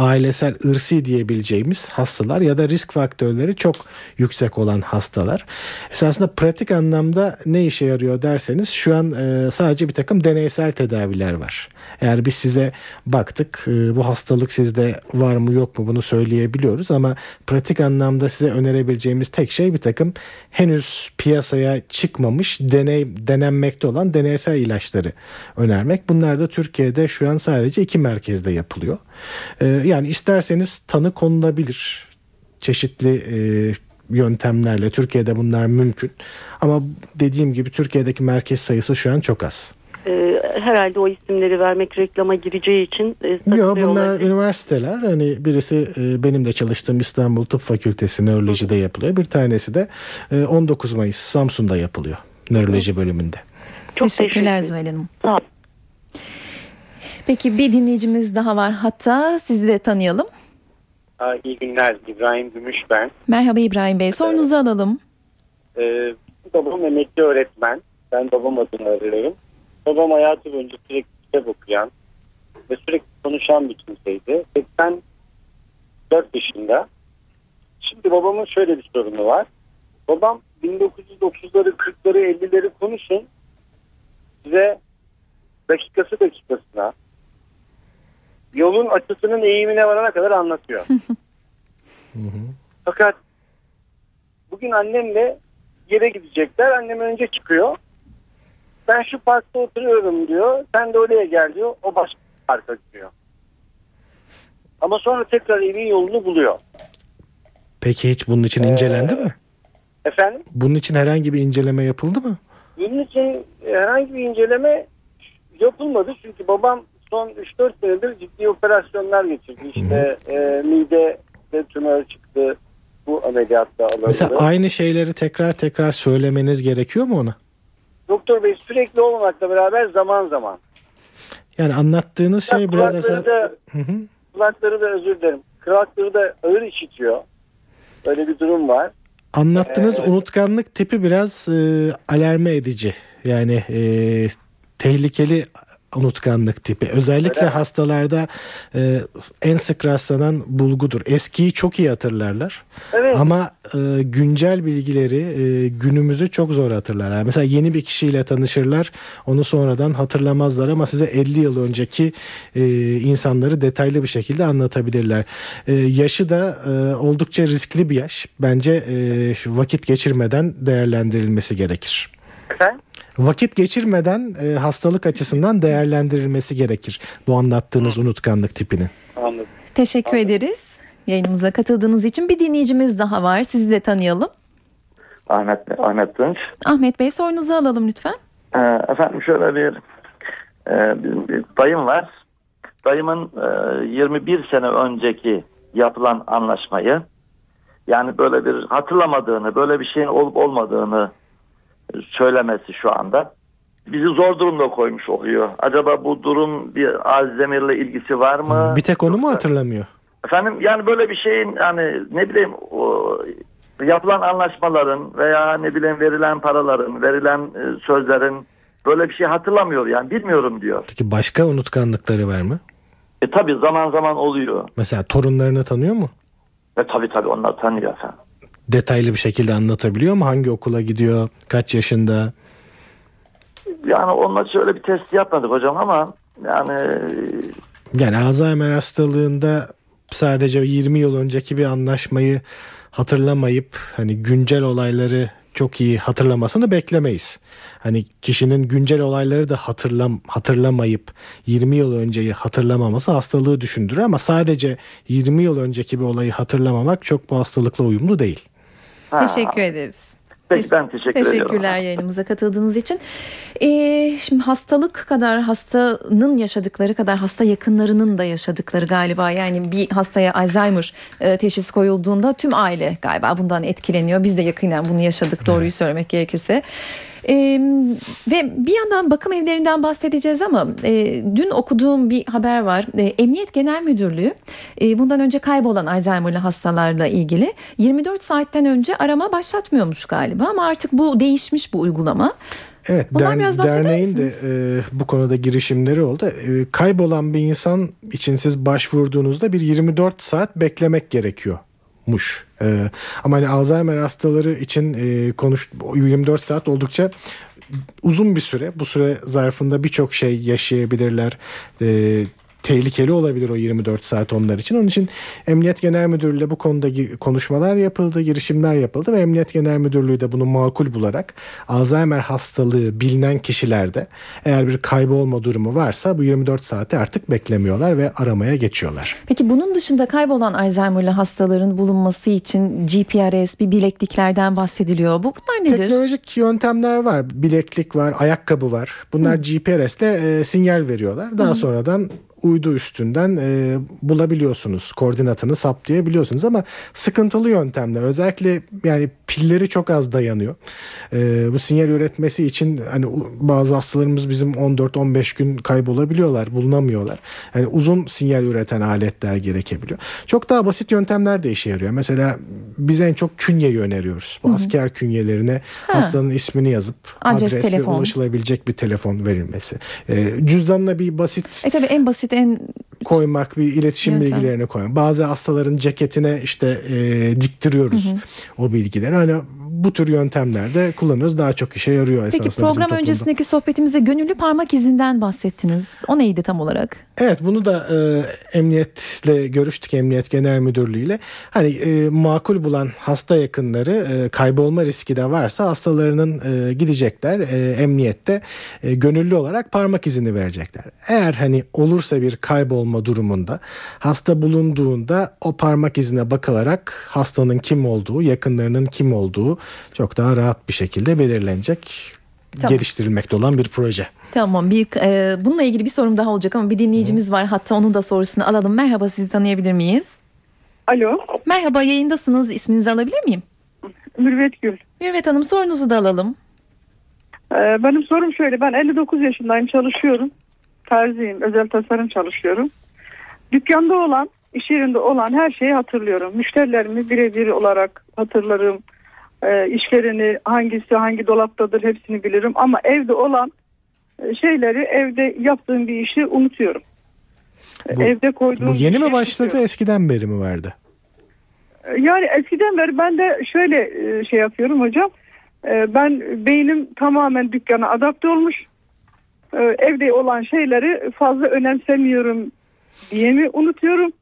ailesel ırsi diyebileceğimiz hastalar ya da risk faktörleri çok yüksek olan hastalar. Esasında pratik anlamda ne işe yarıyor derseniz şu an e, sadece bir takım deneysel tedaviler var. Eğer biz size baktık e, bu hastalık sizde var mı yok mu bunu söyleyebiliyoruz ama pratik anlamda size önerebileceğimiz tek şey bir takım henüz piyasaya çıkmamış deney denenmekte olan deneysel ilaçları önermek. Bunlar da Türkiye'de şu an sadece iki merkezde yapılıyor. E, yani isterseniz tanı konulabilir çeşitli e, yöntemlerle Türkiye'de bunlar mümkün. Ama dediğim gibi Türkiye'deki merkez sayısı şu an çok az. E, herhalde o isimleri vermek reklama gireceği için e, Yok bunlar olabilir. üniversiteler. Hani birisi e, benim de çalıştığım İstanbul Tıp Fakültesi nörolojide yapılıyor. Bir tanesi de e, 19 Mayıs Samsun'da yapılıyor. Nöroloji bölümünde. Çok Teşekkürler teşekkür Zuhal Hanım. Sağ olun. Peki bir dinleyicimiz daha var. Hatta sizi de tanıyalım. Aa, İyi günler. İbrahim Gümüş ben. Merhaba İbrahim Bey. Sorunuzu alalım. Ee, babam emekli öğretmen. Ben babam adını arıyorum. Babam hayatı boyunca sürekli kitap okuyan ve sürekli konuşan bir kimseydi. 84 yaşında Şimdi babamın şöyle bir sorunu var. Babam 1930'ları, 40'ları, 50'leri konuşun. Size dakikası dakikasına yolun açısının eğimine varana kadar anlatıyor. Fakat bugün annemle yere gidecekler. Annem önce çıkıyor. Ben şu parkta oturuyorum diyor. Sen de oraya gel diyor. O başka parka gidiyor. Ama sonra tekrar evin yolunu buluyor. Peki hiç bunun için incelendi mi? Efendim? Bunun için herhangi bir inceleme yapıldı mı? Bunun için herhangi bir inceleme yapılmadı. Çünkü babam son 3-4 senedir ciddi operasyonlar geçirdi. İşte e, mide de tümör çıktı. Bu ameliyatta alındı. Mesela aynı şeyleri tekrar tekrar söylemeniz gerekiyor mu ona? Doktor Bey sürekli olmamakla beraber zaman zaman. Yani anlattığınız şey biraz kulakları aslında... da, Hı hı. kulakları da özür dilerim. Kulakları da ağır işitiyor. Öyle bir durum var. Anlattığınız Evet. unutkanlık tipi biraz e, alarme edici. Yani e, tehlikeli unutkanlık tipi. Özellikle Öyle hastalarda e, en sık rastlanan bulgudur. Eskiyi çok iyi hatırlarlar. Evet. Ama e, güncel bilgileri e, günümüzü çok zor hatırlarlar. Yani mesela yeni bir kişiyle tanışırlar. Onu sonradan hatırlamazlar ama size 50 yıl önceki e, insanları detaylı bir şekilde anlatabilirler. E, yaşı da e, oldukça riskli bir yaş. Bence e, vakit geçirmeden değerlendirilmesi gerekir. Efendim? Vakit geçirmeden e, hastalık açısından değerlendirilmesi gerekir bu anlattığınız unutkanlık tipini. Anladım. Teşekkür ederiz. Yayınımıza katıldığınız için bir dinleyicimiz daha var. Sizi de tanıyalım. Ahmet, Ahmet Tunç. Ahmet Bey sorunuzu alalım lütfen. Ee, efendim şöyle bir, e, bir, bir dayım var. Dayımın e, 21 sene önceki yapılan anlaşmayı yani böyle bir hatırlamadığını, böyle bir şeyin olup olmadığını söylemesi şu anda bizi zor durumda koymuş oluyor. Acaba bu durum bir Alzheimer'la ilgisi var mı? Bir tek onu mu hatırlamıyor? Efendim yani böyle bir şeyin yani ne bileyim o, yapılan anlaşmaların veya ne bileyim verilen paraların, verilen e, sözlerin böyle bir şey hatırlamıyor yani bilmiyorum diyor. Peki başka unutkanlıkları var mı? E tabi zaman zaman oluyor. Mesela torunlarını tanıyor mu? E tabi tabi onlar tanıyor efendim. Detaylı bir şekilde anlatabiliyor mu? Hangi okula gidiyor? Kaç yaşında? Yani onunla şöyle bir test yapmadık hocam ama yani Yani Alzheimer hastalığında sadece 20 yıl önceki bir anlaşmayı hatırlamayıp hani güncel olayları çok iyi hatırlamasını beklemeyiz. Hani kişinin güncel olayları da hatırlam hatırlamayıp 20 yıl önceyi hatırlamaması hastalığı düşündürür ama sadece 20 yıl önceki bir olayı hatırlamamak çok bu hastalıkla uyumlu değil. Ha, Teşekkür ederiz. Peki ben teşekkür ediyorum. Teşekkürler yayınımıza katıldığınız için. Ee, şimdi hastalık kadar hastanın yaşadıkları kadar hasta yakınlarının da yaşadıkları galiba. Yani bir hastaya Alzheimer e, teşhis koyulduğunda tüm aile galiba bundan etkileniyor. Biz de yakinen bunu yaşadık doğruyu söylemek gerekirse. Ee, ve bir yandan bakım evlerinden bahsedeceğiz ama e, dün okuduğum bir haber var. E, Emniyet Genel Müdürlüğü e, bundan önce kaybolan Alzheimer'lı hastalarla ilgili 24 saatten önce arama başlatmıyormuş galiba ama artık bu değişmiş bu uygulama. Evet, Bundan biraz derneğin de e, bu konuda girişimleri oldu. E, kaybolan bir insan için siz başvurduğunuzda bir 24 saat beklemek gerekiyormuş. E, ama hani Alzheimer hastaları için e, konuş 24 saat oldukça uzun bir süre. Bu süre zarfında birçok şey yaşayabilirler. E, tehlikeli olabilir o 24 saat onlar için. Onun için Emniyet Genel Müdürlüğü ile bu konuda konuşmalar yapıldı, girişimler yapıldı ve Emniyet Genel Müdürlüğü de bunu makul bularak Alzheimer hastalığı bilinen kişilerde eğer bir kaybolma durumu varsa bu 24 saati artık beklemiyorlar ve aramaya geçiyorlar. Peki bunun dışında kaybolan Alzheimer'lı hastaların bulunması için GPRS bir bilekliklerden bahsediliyor. Bu bunlar nedir? Teknolojik yöntemler var. Bileklik var, ayakkabı var. Bunlar GPRS ile e, sinyal veriyorlar. Daha sonradan uydu üstünden e, bulabiliyorsunuz. Koordinatını saptayabiliyorsunuz ama sıkıntılı yöntemler. Özellikle yani pilleri çok az dayanıyor. E, bu sinyal üretmesi için hani bazı hastalarımız bizim 14-15 gün kaybolabiliyorlar, bulunamıyorlar. Yani uzun sinyal üreten aletler gerekebiliyor. Çok daha basit yöntemler de işe yarıyor. Mesela biz en çok künyeyi öneriyoruz. Bu asker künyelerine Ha. hastanın ismini yazıp Adres, adres, ve telefon. ulaşılabilecek bir telefon verilmesi. E, cüzdanına bir basit E tabii en basit en koymak, bir iletişim Yöntem. bilgilerini koymak. Bazı hastaların ceketine işte e, diktiriyoruz o bilgileri. Hani bu tür yöntemlerde kullanıyoruz. Daha çok işe yarıyor Peki esasında bizim program öncesindeki sohbetimizde gönüllü parmak izinden bahsettiniz. O neydi tam olarak? Evet bunu da e, emniyetle görüştük emniyet genel müdürlüğü ile. Hani e, makul bulan hasta yakınları e, kaybolma riski de varsa hastalarının e, gidecekler e, emniyette e, gönüllü olarak parmak izini verecekler. Eğer hani olursa bir kaybolma durumunda hasta bulunduğunda o parmak izine bakılarak hastanın kim olduğu yakınlarının kim olduğu çok daha rahat bir şekilde belirlenecek. Tamam. Geliştirilmekte olan bir proje. Tamam bir e, bununla ilgili bir sorum daha olacak ama bir dinleyicimiz var hatta onun da sorusunu alalım. Merhaba sizi tanıyabilir miyiz? Alo, Merhaba yayındasınız isminizi alabilir miyim? Mürvet Gül. Mürvet Hanım sorunuzu da alalım. Ee, benim sorum şöyle, ben 59 yaşındayım, çalışıyorum. Terziyim, özel tasarım çalışıyorum. Dükkanda olan, iş yerinde olan her şeyi hatırlıyorum. Müşterilerimi birebir olarak hatırlarım. Ee, işlerini, hangisi hangi dolaptadır hepsini bilirim. Ama evde olan e, şeyleri, evde yaptığım bir işi unutuyorum. Bu- evde koyduğum Bu yeni mi şeyi başladı unutuyorum. eskiden beri mi vardı? Yani eskiden beri ben de şöyle e, şey yapıyorum hocam. E, Ben beynim tamamen dükkana adapte olmuş. E, Evde olan şeyleri fazla önemsemiyorum diye mi unutuyorum?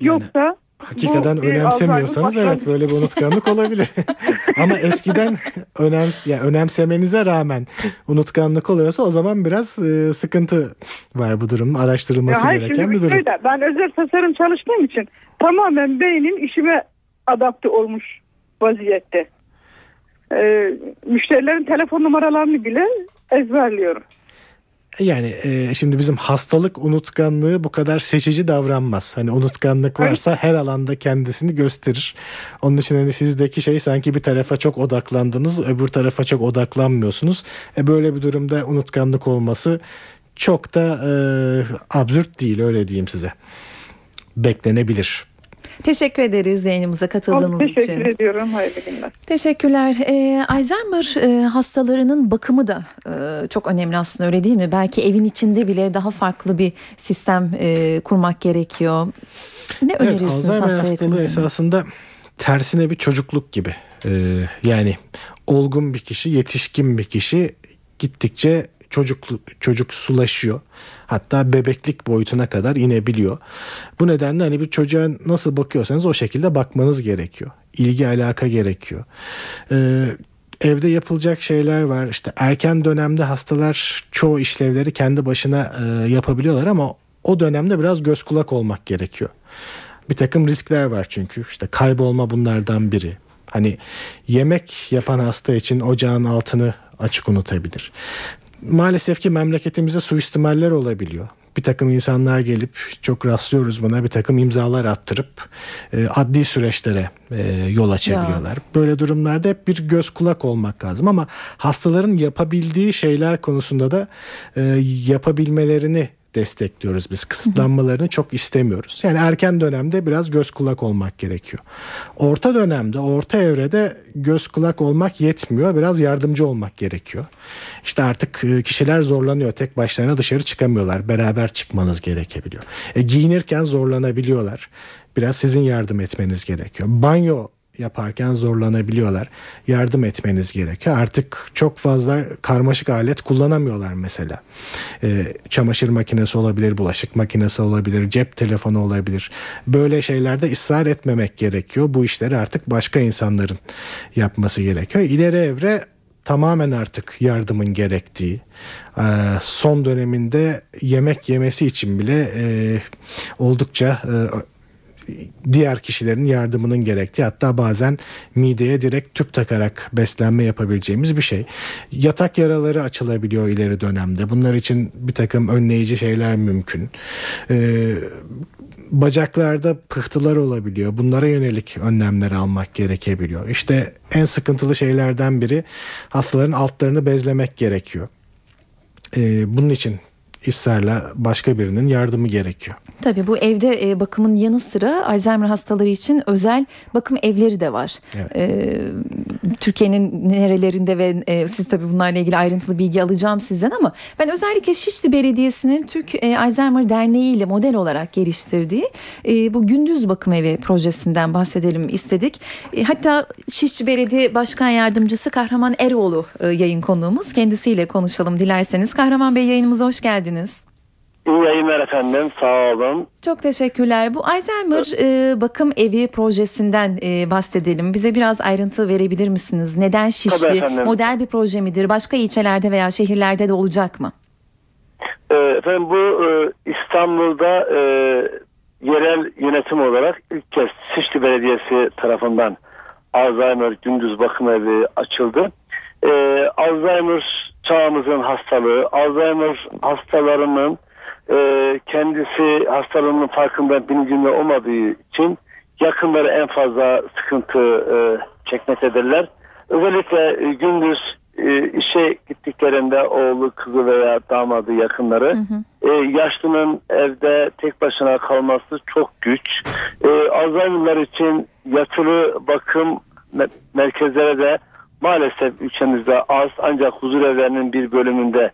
Yoksa Hakikaten bu önemsemiyorsanız evet böyle bir unutkanlık olabilir. Ama eskiden önems yani önemsemenize rağmen unutkanlık oluyorsa o zaman biraz e, sıkıntı var bu durum. Araştırılması Ya hayır, gereken bir durum. şöyle, ben özel tasarım çalıştığım için tamamen beynim işime adapte olmuş vaziyette. E, müşterilerin telefon numaralarını bile ezberliyorum. Yani e, şimdi bizim hastalık unutkanlığı bu kadar seçici davranmaz. Hani unutkanlık varsa her alanda kendisini gösterir. Onun için hani sizdeki şey sanki bir tarafa çok odaklandınız, öbür tarafa çok odaklanmıyorsunuz. E, böyle bir durumda unutkanlık olması çok da e, absürt değil öyle diyeyim size. Beklenebilir. Teşekkür ederiz yayınımıza katıldığınız Teşekkür için. ediyorum. Hayırlı günler. Teşekkürler. Ee, Alzheimer e, hastalarının bakımı da e, çok önemli aslında öyle değil mi? Belki evin içinde bile daha farklı bir sistem e, kurmak gerekiyor. Ne Evet, önerirsiniz Alzheimer hasta hastalığı esasında tersine bir çocukluk gibi. Ee, yani olgun bir kişi, yetişkin bir kişi gittikçe çocuklu, çocuk sulaşıyor. Hatta bebeklik boyutuna kadar inebiliyor. Bu nedenle hani bir çocuğa nasıl bakıyorsanız o şekilde bakmanız gerekiyor. İlgi alaka gerekiyor. Ee, evde yapılacak şeyler var. İşte erken dönemde hastalar çoğu işlevleri kendi başına e, yapabiliyorlar ama o dönemde biraz göz kulak olmak gerekiyor. Bir takım riskler var çünkü. İşte kaybolma bunlardan biri. Hani yemek yapan hasta için ocağın altını açık unutabilir. Maalesef ki memleketimizde suistimaller olabiliyor. Bir takım insanlar gelip çok rastlıyoruz buna bir takım imzalar attırıp e, adli süreçlere e, yol açabiliyorlar. Böyle durumlarda hep bir göz kulak olmak lazım ama hastaların yapabildiği şeyler konusunda da e, yapabilmelerini destekliyoruz biz. Kısıtlanmalarını çok istemiyoruz. Yani erken dönemde biraz göz kulak olmak gerekiyor. Orta dönemde, orta evrede göz kulak olmak yetmiyor. Biraz yardımcı olmak gerekiyor. İşte artık e, kişiler zorlanıyor. Tek başlarına dışarı çıkamıyorlar. Beraber çıkmanız gerekebiliyor. E, giyinirken zorlanabiliyorlar. Biraz sizin yardım etmeniz gerekiyor. Banyo yaparken zorlanabiliyorlar. Yardım etmeniz gerekiyor. Artık çok fazla karmaşık alet kullanamıyorlar mesela. Ee, çamaşır makinesi olabilir, bulaşık makinesi olabilir, cep telefonu olabilir. Böyle şeylerde ısrar etmemek gerekiyor. Bu işleri artık başka insanların yapması gerekiyor. İleri evre tamamen artık yardımın gerektiği e, son döneminde yemek yemesi için bile e, oldukça e, diğer kişilerin yardımının gerektiği hatta bazen mideye direkt tüp takarak beslenme yapabileceğimiz bir şey. Yatak yaraları açılabiliyor ileri dönemde. Bunlar için bir takım önleyici şeyler mümkün. Ee, bacaklarda pıhtılar olabiliyor. Bunlara yönelik önlemler almak gerekebiliyor. İşte en sıkıntılı şeylerden biri hastaların altlarını bezlemek gerekiyor. Ee, bunun için ısrarla başka birinin yardımı gerekiyor. Tabii bu evde e, bakımın yanı sıra Alzheimer hastaları için özel bakım evleri de var. Evet. E, Türkiye'nin nerelerinde ve e, siz tabii bunlarla ilgili ayrıntılı bilgi alacağım sizden ama ben özellikle Şişli Belediyesi'nin Türk e, Alzheimer Derneği ile model olarak geliştirdiği e, bu gündüz bakım evi projesinden bahsedelim istedik. E, hatta Şişli Belediye Başkan Yardımcısı Kahraman Eroğlu e, yayın konuğumuz. Kendisiyle konuşalım dilerseniz. Kahraman Bey yayınımıza hoş geldiniz. İyi yayınlar efendim sağ olun. Çok teşekkürler. Bu Alzheimer e, bakım evi projesinden e, bahsedelim. Bize biraz ayrıntı verebilir misiniz? Neden Şişli? Model bir proje midir? Başka ilçelerde veya şehirlerde de olacak mı? Ee, efendim bu e, İstanbul'da e, yerel yönetim olarak ilk kez Şişli Belediyesi tarafından Alzheimer gündüz bakım evi açıldı. Ee, Alzheimer çağımızın hastalığı, Alzheimer hastalarının e, kendisi hastalığının farkında bilincinde olmadığı için yakınları en fazla sıkıntı e, çekmektedirler. Özellikle e, gündüz e, işe gittiklerinde oğlu, kızı veya damadı yakınları e, yaşlının evde tek başına kalması çok güç. E, Alzheimer'lar için yatılı bakım me- merkezlere de maalesef ülkemizde az ancak huzur evlerinin bir bölümünde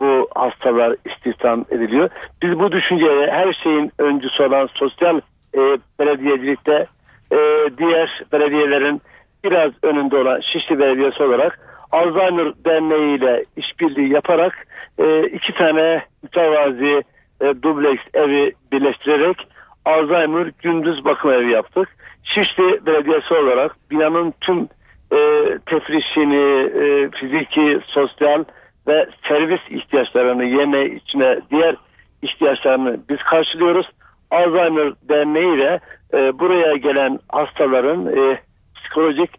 bu hastalar istihdam ediliyor. Biz bu düşünceye her şeyin öncüsü olan sosyal e, belediyecilikte e, diğer belediyelerin biraz önünde olan Şişli Belediyesi olarak Alzheimer Derneği ile işbirliği yaparak e, iki tane mütevazi e, dubleks evi birleştirerek Alzheimer gündüz bakım evi yaptık. Şişli Belediyesi olarak binanın tüm e, tefrişini, e, fiziki, sosyal ve servis ihtiyaçlarını yeme içine diğer ihtiyaçlarını biz karşılıyoruz. Alzheimer Derneği ile e, buraya gelen hastaların e, psikolojik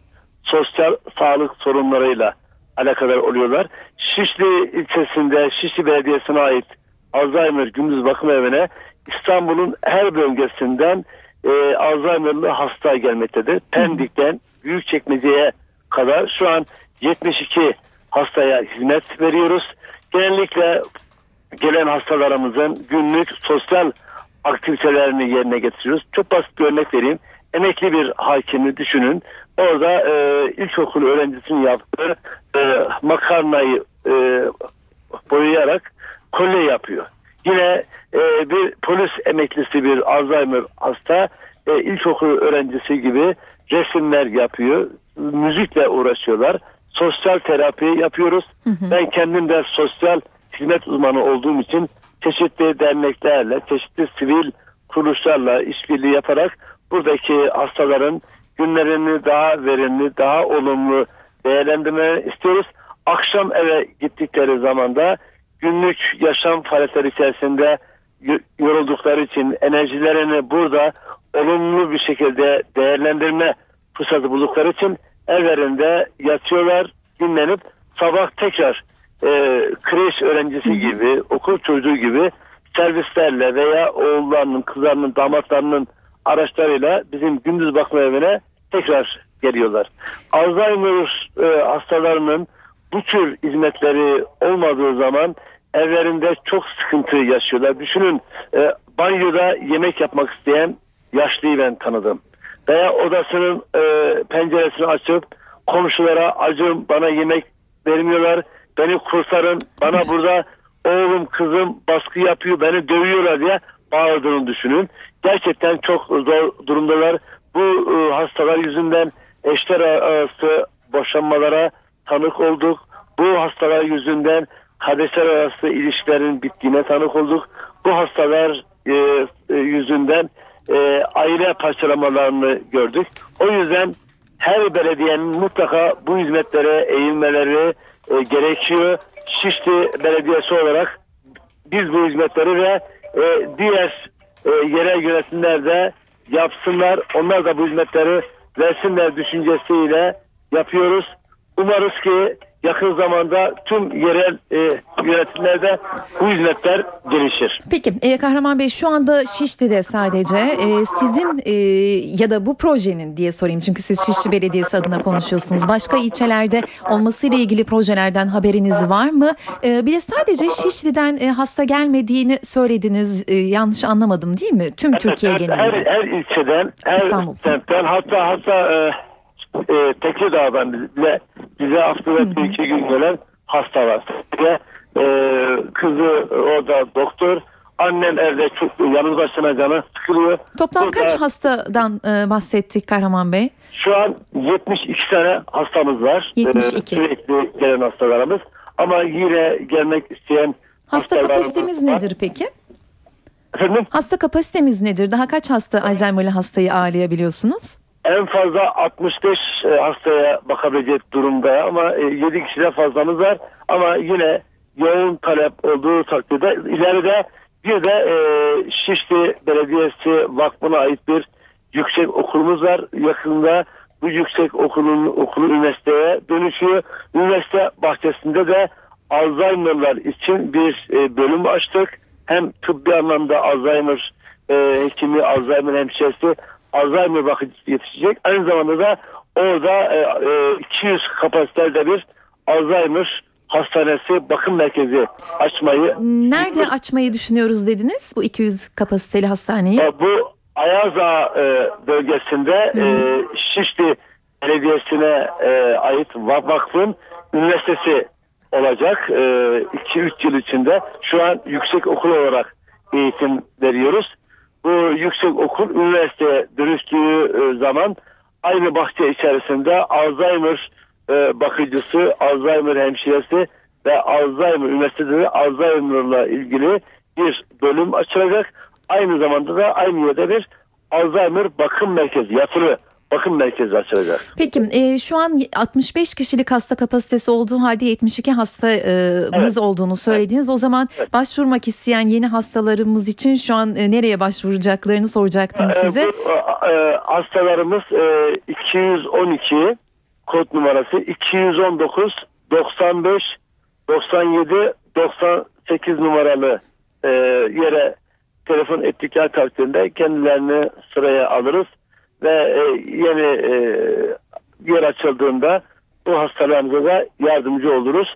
sosyal sağlık sorunlarıyla alakadar oluyorlar. Şişli ilçesinde Şişli Belediyesi'ne ait Alzheimer gündüz bakım evine İstanbul'un her bölgesinden e, Alzheimer'lı hasta gelmektedir. Pendik'ten Büyükçekmece'ye kadar şu an 72 hastaya hizmet veriyoruz. Genellikle gelen hastalarımızın günlük sosyal aktivitelerini yerine getiriyoruz. Çok basit bir örnek vereyim. Emekli bir hakimi düşünün. Orada e, ilkokul öğrencisinin yaptığı e, makarnayı e, boyayarak kolye yapıyor. Yine e, bir polis emeklisi bir Alzheimer hasta e, ilkokul öğrencisi gibi resimler yapıyor. Müzikle uğraşıyorlar. Sosyal terapi yapıyoruz. Ben kendim de sosyal hizmet uzmanı olduğum için çeşitli derneklerle, çeşitli sivil kuruluşlarla işbirliği yaparak buradaki hastaların günlerini daha verimli, daha olumlu değerlendirmeni istiyoruz. Akşam eve gittikleri zaman da günlük yaşam faaliyetleri içerisinde yoruldukları için enerjilerini burada olumlu bir şekilde değerlendirme fırsatı buldukları için evlerinde yatıyorlar, dinlenip sabah tekrar e, kreş öğrencisi gibi, okul çocuğu gibi servislerle veya oğullarının, kızlarının, damatlarının araçlarıyla bizim gündüz bakma evine tekrar geliyorlar. Alzheimer e, hastalarının bu tür hizmetleri olmadığı zaman evlerinde çok sıkıntı yaşıyorlar. Düşünün e, banyoda yemek yapmak isteyen yaşlıyı ben tanıdım. Veya odasının e, penceresini açıp komşulara acım bana yemek vermiyorlar. Beni kurtarın bana burada oğlum kızım baskı yapıyor beni dövüyorlar diye bağırdığını düşünün. Gerçekten çok zor durumdalar. Bu e, hastalar yüzünden eşler arası boşanmalara tanık olduk. Bu hastalar yüzünden kardeşler arası ilişkilerin bittiğine tanık olduk. Bu hastalar e, e, yüzünden e, aile parçalamalarını gördük. O yüzden her belediyenin mutlaka bu hizmetlere eğilmeleri e, gerekiyor. Şişli Belediyesi olarak biz bu hizmetleri ve e, diğer e, yerel yönetimler de yapsınlar. Onlar da bu hizmetleri versinler düşüncesiyle yapıyoruz. Umarız ki yakın zamanda tüm yerel e, yönetimlerde bu hizmetler gelişir. Peki e, Kahraman Bey şu anda Şişli'de sadece e, sizin e, ya da bu projenin diye sorayım çünkü siz Şişli Belediyesi adına konuşuyorsunuz. Başka ilçelerde olmasıyla ilgili projelerden haberiniz var mı? E, bir de sadece Şişli'den e, hasta gelmediğini söylediniz. E, yanlış anlamadım değil mi? Tüm Türkiye her, genelinde. Her, her ilçeden, her İstanbul. semtten hatta hatta e, e, Tekirdağ'dan bize, bize haftada bir iki gün gelen hasta var. Ve, e, kızı orada doktor. Annem evde çok yalnız başına canı sıkılıyor. Toplam Burada kaç hastadan e, bahsettik Kahraman Bey? Şu an 72 tane hastamız var. 72. Ee, sürekli gelen hastalarımız. Ama yine gelmek isteyen Hasta kapasitemiz var. nedir peki? Efendim Hasta kapasitemiz nedir? Daha kaç hasta Alzheimer'lı hastayı ağırlayabiliyorsunuz? En fazla 65 e, hastaya bakabilecek durumda ama e, 7 kişiden fazlamız var. Ama yine yoğun talep olduğu takdirde ileride bir de e, Şişli Belediyesi Vakfı'na ait bir yüksek okulumuz var. Yakında bu yüksek okulun okulu üniversiteye dönüşüyor. Üniversite bahçesinde de Alzheimer'lar için bir e, bölüm açtık. Hem tıbbi anlamda Alzheimer e, hekimi, Alzheimer hemşiresi, Alzheimer bakıcısı yetişecek. Aynı zamanda da orada e, e, 200 kapasitelde bir Alzheimer hastanesi bakım merkezi açmayı Nerede açmayı düşünüyoruz dediniz bu 200 kapasiteli hastaneyi? e, bu Ayaza e, bölgesinde e, Şişli Belediyesi'ne e, ait Va- vakfın üniversitesi olacak 2-3 yıl içinde. Şu an yüksek okul olarak eğitim veriyoruz. Bu yüksek okul üniversiteye dönüştüğü e, zaman aynı bahçe içerisinde Alzheimer e, bakıcısı, Alzheimer hemşiresi ve Alzheimer üniversitede Alzheimer'la ilgili bir bölüm açılacak. Aynı zamanda da aynı yerde bir Alzheimer bakım merkezi, yatılı bakım merkezi açılacak. Peki e, şu an 65 kişilik hasta kapasitesi olduğu halde 72 hastamız olduğunu söylediniz. O zaman başvurmak isteyen yeni hastalarımız için şu an e, nereye başvuracaklarını soracaktım Ee, size. bu, e, hastalarımız e, 212 kod numarası 219 95 97 98 numaralı e, yere telefon ettikleri takdirde kendilerini sıraya alırız ve e, yeni e, yer açıldığında bu hastalarımıza da yardımcı oluruz.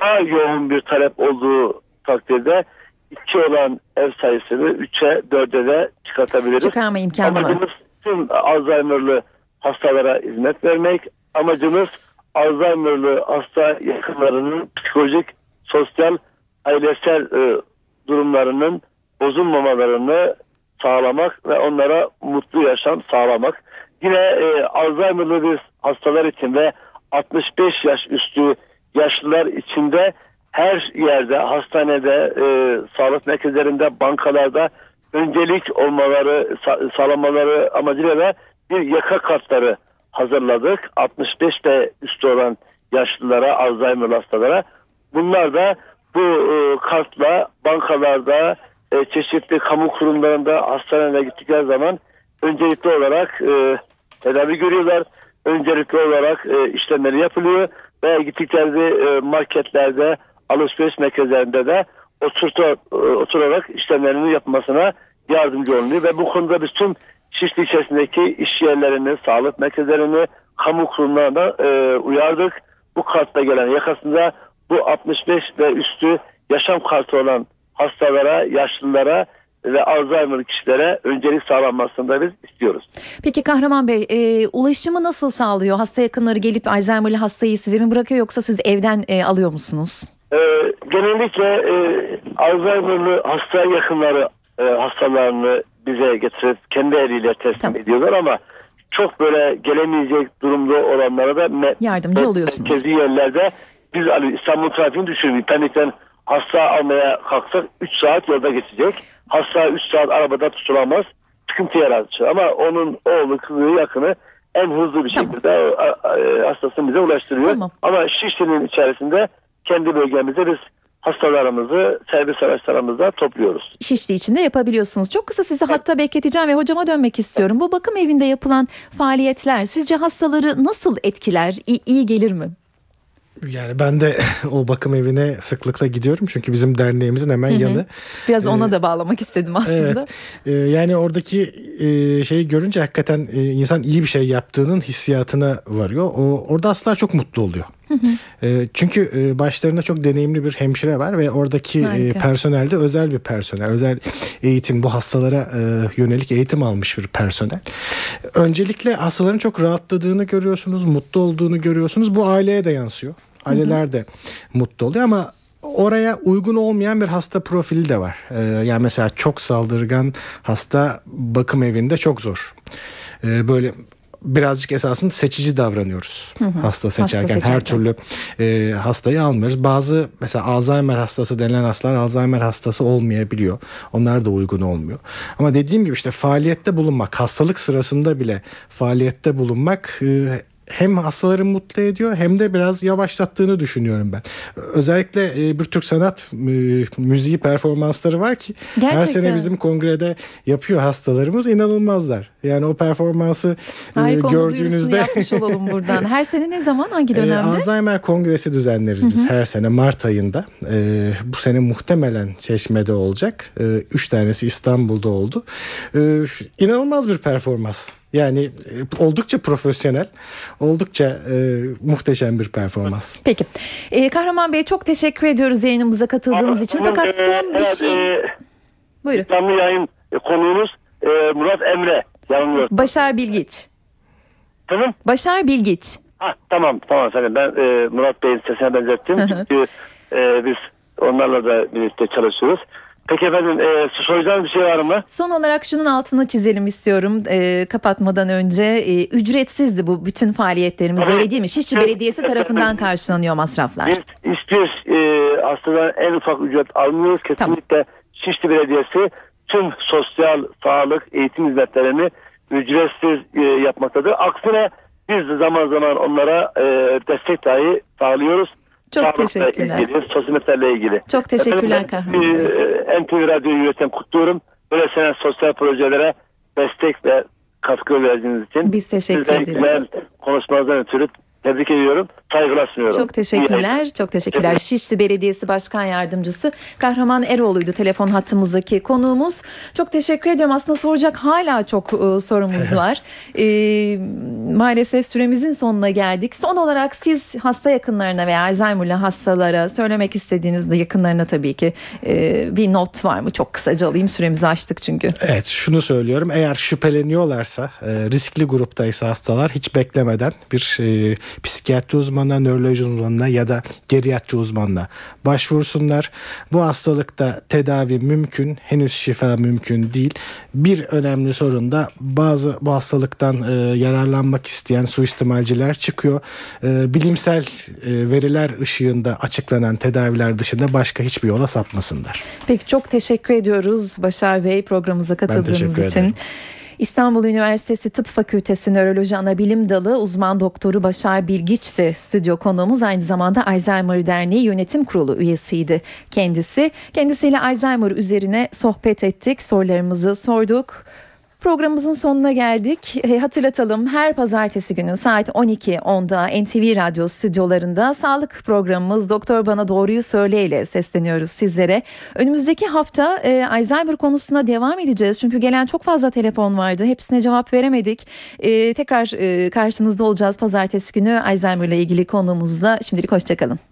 Daha yoğun bir talep olduğu takdirde iki olan ev sayısını 3'e 4'e de çıkartabiliriz. Çıkarma imkanı var. Amacımız tüm Alzheimer'lı hastalara hizmet vermek. Amacımız Alzheimer'lı hasta yakınlarının psikolojik, sosyal, ailesel e, durumlarının bozulmamalarını sağlamak ve onlara mutlu yaşam sağlamak. Yine e, Alzheimer'lı hastalar için ve 65 yaş üstü yaşlılar için de her yerde, hastanede, e, sağlık merkezlerinde, bankalarda öncelik olmaları, sa- sağlamaları amacıyla da bir yaka kartları hazırladık. 65 ve üstü olan yaşlılara, Alzheimer hastalara. Bunlar da bu e, kartla bankalarda, e, çeşitli kamu kurumlarında, hastanelere gittikleri zaman öncelikli olarak e, tedavi görüyorlar. Öncelikli olarak e, işlemleri yapılıyor ve gittikleri e, marketlerde, alışveriş merkezlerinde de oturta, e, oturarak işlemlerini yapmasına yardımcı olunuyor ve bu konuda biz tüm Şişli içerisindeki iş yerlerini, sağlık merkezlerini, kamu kurumlarına e, uyardık. Bu kartla gelen yakasında bu 65 ve üstü yaşam kartı olan hastalara, yaşlılara ve Alzheimer kişilere öncelik sağlanmasını da biz istiyoruz. Peki Kahraman Bey e, ulaşımı nasıl sağlıyor? Hasta yakınları gelip Alzheimer'lı hastayı size mi bırakıyor yoksa siz evden e, alıyor musunuz? Ee, genellikle e, Alzheimer'lı hasta yakınları e, hastalarını bize getirip kendi eliyle teslim Tamam. ediyorlar ama çok böyle gelemeyecek durumda olanlara da me- Yardımcı oluyorsunuz. merkezi yerlerde biz Ali İstanbul trafiğini düşünün. Pendik'ten hasta almaya kalksak 3 saat yolda geçecek. Hasta 3 saat arabada tutulamaz. Sıkıntı yaratır. Ama onun oğlu, kızı, yakını en hızlı bir şekilde a- e, hastasını bize ulaştırıyor. Tamam. Ama Şişli'nin içerisinde kendi bölgemizde biz hastalarımızı servis araçlarımızda topluyoruz. Şişli içinde yapabiliyorsunuz. Çok kısa sizi hatta bekleteceğim ve hocama dönmek istiyorum. Bu bakım evinde yapılan faaliyetler sizce hastaları nasıl etkiler? İyi, iyi gelir mi? Yani ben de o bakım evine sıklıkla gidiyorum çünkü bizim derneğimizin hemen yanı. Biraz ona da bağlamak istedim aslında. Evet. Ee, yani oradaki e, şeyi görünce hakikaten e, insan iyi bir şey yaptığının hissiyatına varıyor. O orada hastalar çok mutlu oluyor. E, çünkü e, başlarında çok deneyimli bir hemşire var ve oradaki e, personel de özel bir personel. Özel eğitim bu hastalara e, yönelik eğitim almış bir personel. Öncelikle hastaların çok rahatladığını görüyorsunuz, mutlu olduğunu görüyorsunuz. Bu aileye de yansıyor. Aileler de mutlu oluyor ama oraya uygun olmayan bir hasta profili de var. Ee, yani mesela çok saldırgan hasta bakım evinde çok zor. Ee, böyle birazcık esasında seçici davranıyoruz hasta seçerken. seçerken. Her türlü e, hastayı almıyoruz. Bazı mesela Alzheimer hastası denilen hastalar Alzheimer hastası olmayabiliyor. Onlar da uygun olmuyor. Ama dediğim gibi işte faaliyette bulunmak, hastalık sırasında bile faaliyette bulunmak e, hem hastaları mutlu ediyor hem de biraz yavaşlattığını düşünüyorum ben. Özellikle e, bir Türk sanat e, müziği performansları var ki her Gerçekten. sene bizim kongrede yapıyor hastalarımız inanılmazlar. Yani o performansı e, duyurusunu gördüğünüzde yapmış olalım buradan. Her sene ne zaman hangi dönemde? Alzheimer Kongresi düzenleriz biz her sene Mart ayında. Bu sene muhtemelen Çeşme'de olacak. Üç tanesi İstanbul'da oldu. Ee, inanılmaz bir performans. Yani e, oldukça profesyonel, oldukça e, muhteşem bir performans. Peki. Ee, Kahraman Bey çok teşekkür ediyoruz yayınımıza katıldığınız için. Bunun, Fakat e, son bir evet, şey... e, Buyurun. canlı yayın e, konuğunuz e, Murat Emre. Yanılmıyor. Başar Bilgiç. Tamam. Başar Bilgiç. Ha, tamam tamam efendim ben e, Murat Bey'in sesine benzettim. Çünkü e, biz onlarla da birlikte çalışıyoruz. Peki efendim e, soracağınız bir şey var mı? Son olarak şunun altını çizelim istiyorum e, kapatmadan önce. E, ücretsizdi bu bütün faaliyetlerimiz Tabii. öyle değil mi? Şişli Evet. Belediyesi tarafından karşılanıyor masraflar. Biz hiçbir e, hastadan en ufak ücret almıyoruz. Kesinlikle Şişli Belediyesi tüm sosyal, sağlık, eğitim hizmetlerini ücretsiz e, yapmaktadır. Aksine biz de zaman zaman onlara e, destek dahi sağlıyoruz. Çok Sağlıkla teşekkürler. Ilgili, sosyal ilgili. Çok teşekkürler Kahraman Bey. e, NTV Radyo'yu yöneten kutluyorum. Böyle sene sosyal projelere destek ve katkı verdiğiniz için. Biz teşekkür Sizden ederiz. güzel konuşmalardan ötürü tebrik ediyorum. Saygılar sunuyorum. Çok teşekkürler. Çok teşekkürler. Şişli Belediyesi Başkan Yardımcısı Kahraman Eroğlu'ydu telefon hattımızdaki konuğumuz. Çok teşekkür ediyorum. Aslında soracak hala çok e, sorumuz var. E, maalesef süremizin sonuna geldik. Son olarak siz hasta yakınlarına veya Alzheimer'lı hastalara söylemek istediğinizde yakınlarına tabii ki e, bir not var mı? Çok kısaca alayım. Süremizi açtık çünkü. Evet şunu söylüyorum eğer şüpheleniyorlarsa e, riskli gruptaysa hastalar hiç beklemeden bir e, psikiyatri uzmanına, nöroloji uzmanına ya da geriatri uzmanına başvursunlar. Bu hastalıkta tedavi mümkün henüz şifa mümkün değil. Bir önemli sorun da bazı bu hastalıktan e, yararlanmak isteyen suistimalciler çıkıyor. E, bilimsel e, veriler ışığında açıklanan tedaviler dışında başka hiçbir yola sapmasınlar. Peki çok teşekkür ediyoruz Başar Bey programımıza katıldığınız için. ederim. İstanbul Üniversitesi Tıp Fakültesi Nöroloji Anabilim Dalı uzman doktoru Başar Bilgiç de stüdyo konuğumuz aynı zamanda Alzheimer Derneği Yönetim Kurulu üyesiydi kendisi. Kendisiyle Alzheimer üzerine sohbet ettik, sorularımızı sorduk. Programımızın sonuna geldik. E, hatırlatalım her pazartesi günü saat 12.10'da NTV Radyo stüdyolarında sağlık programımız Doktor Bana Doğruyu Söyle ile sesleniyoruz sizlere. Önümüzdeki hafta e, Alzheimer konusuna devam edeceğiz. Çünkü gelen çok fazla telefon vardı. Hepsine cevap veremedik. E, tekrar e, karşınızda olacağız pazartesi günü Alzheimer ile ilgili konuğumuzla. Şimdilik hoşçakalın.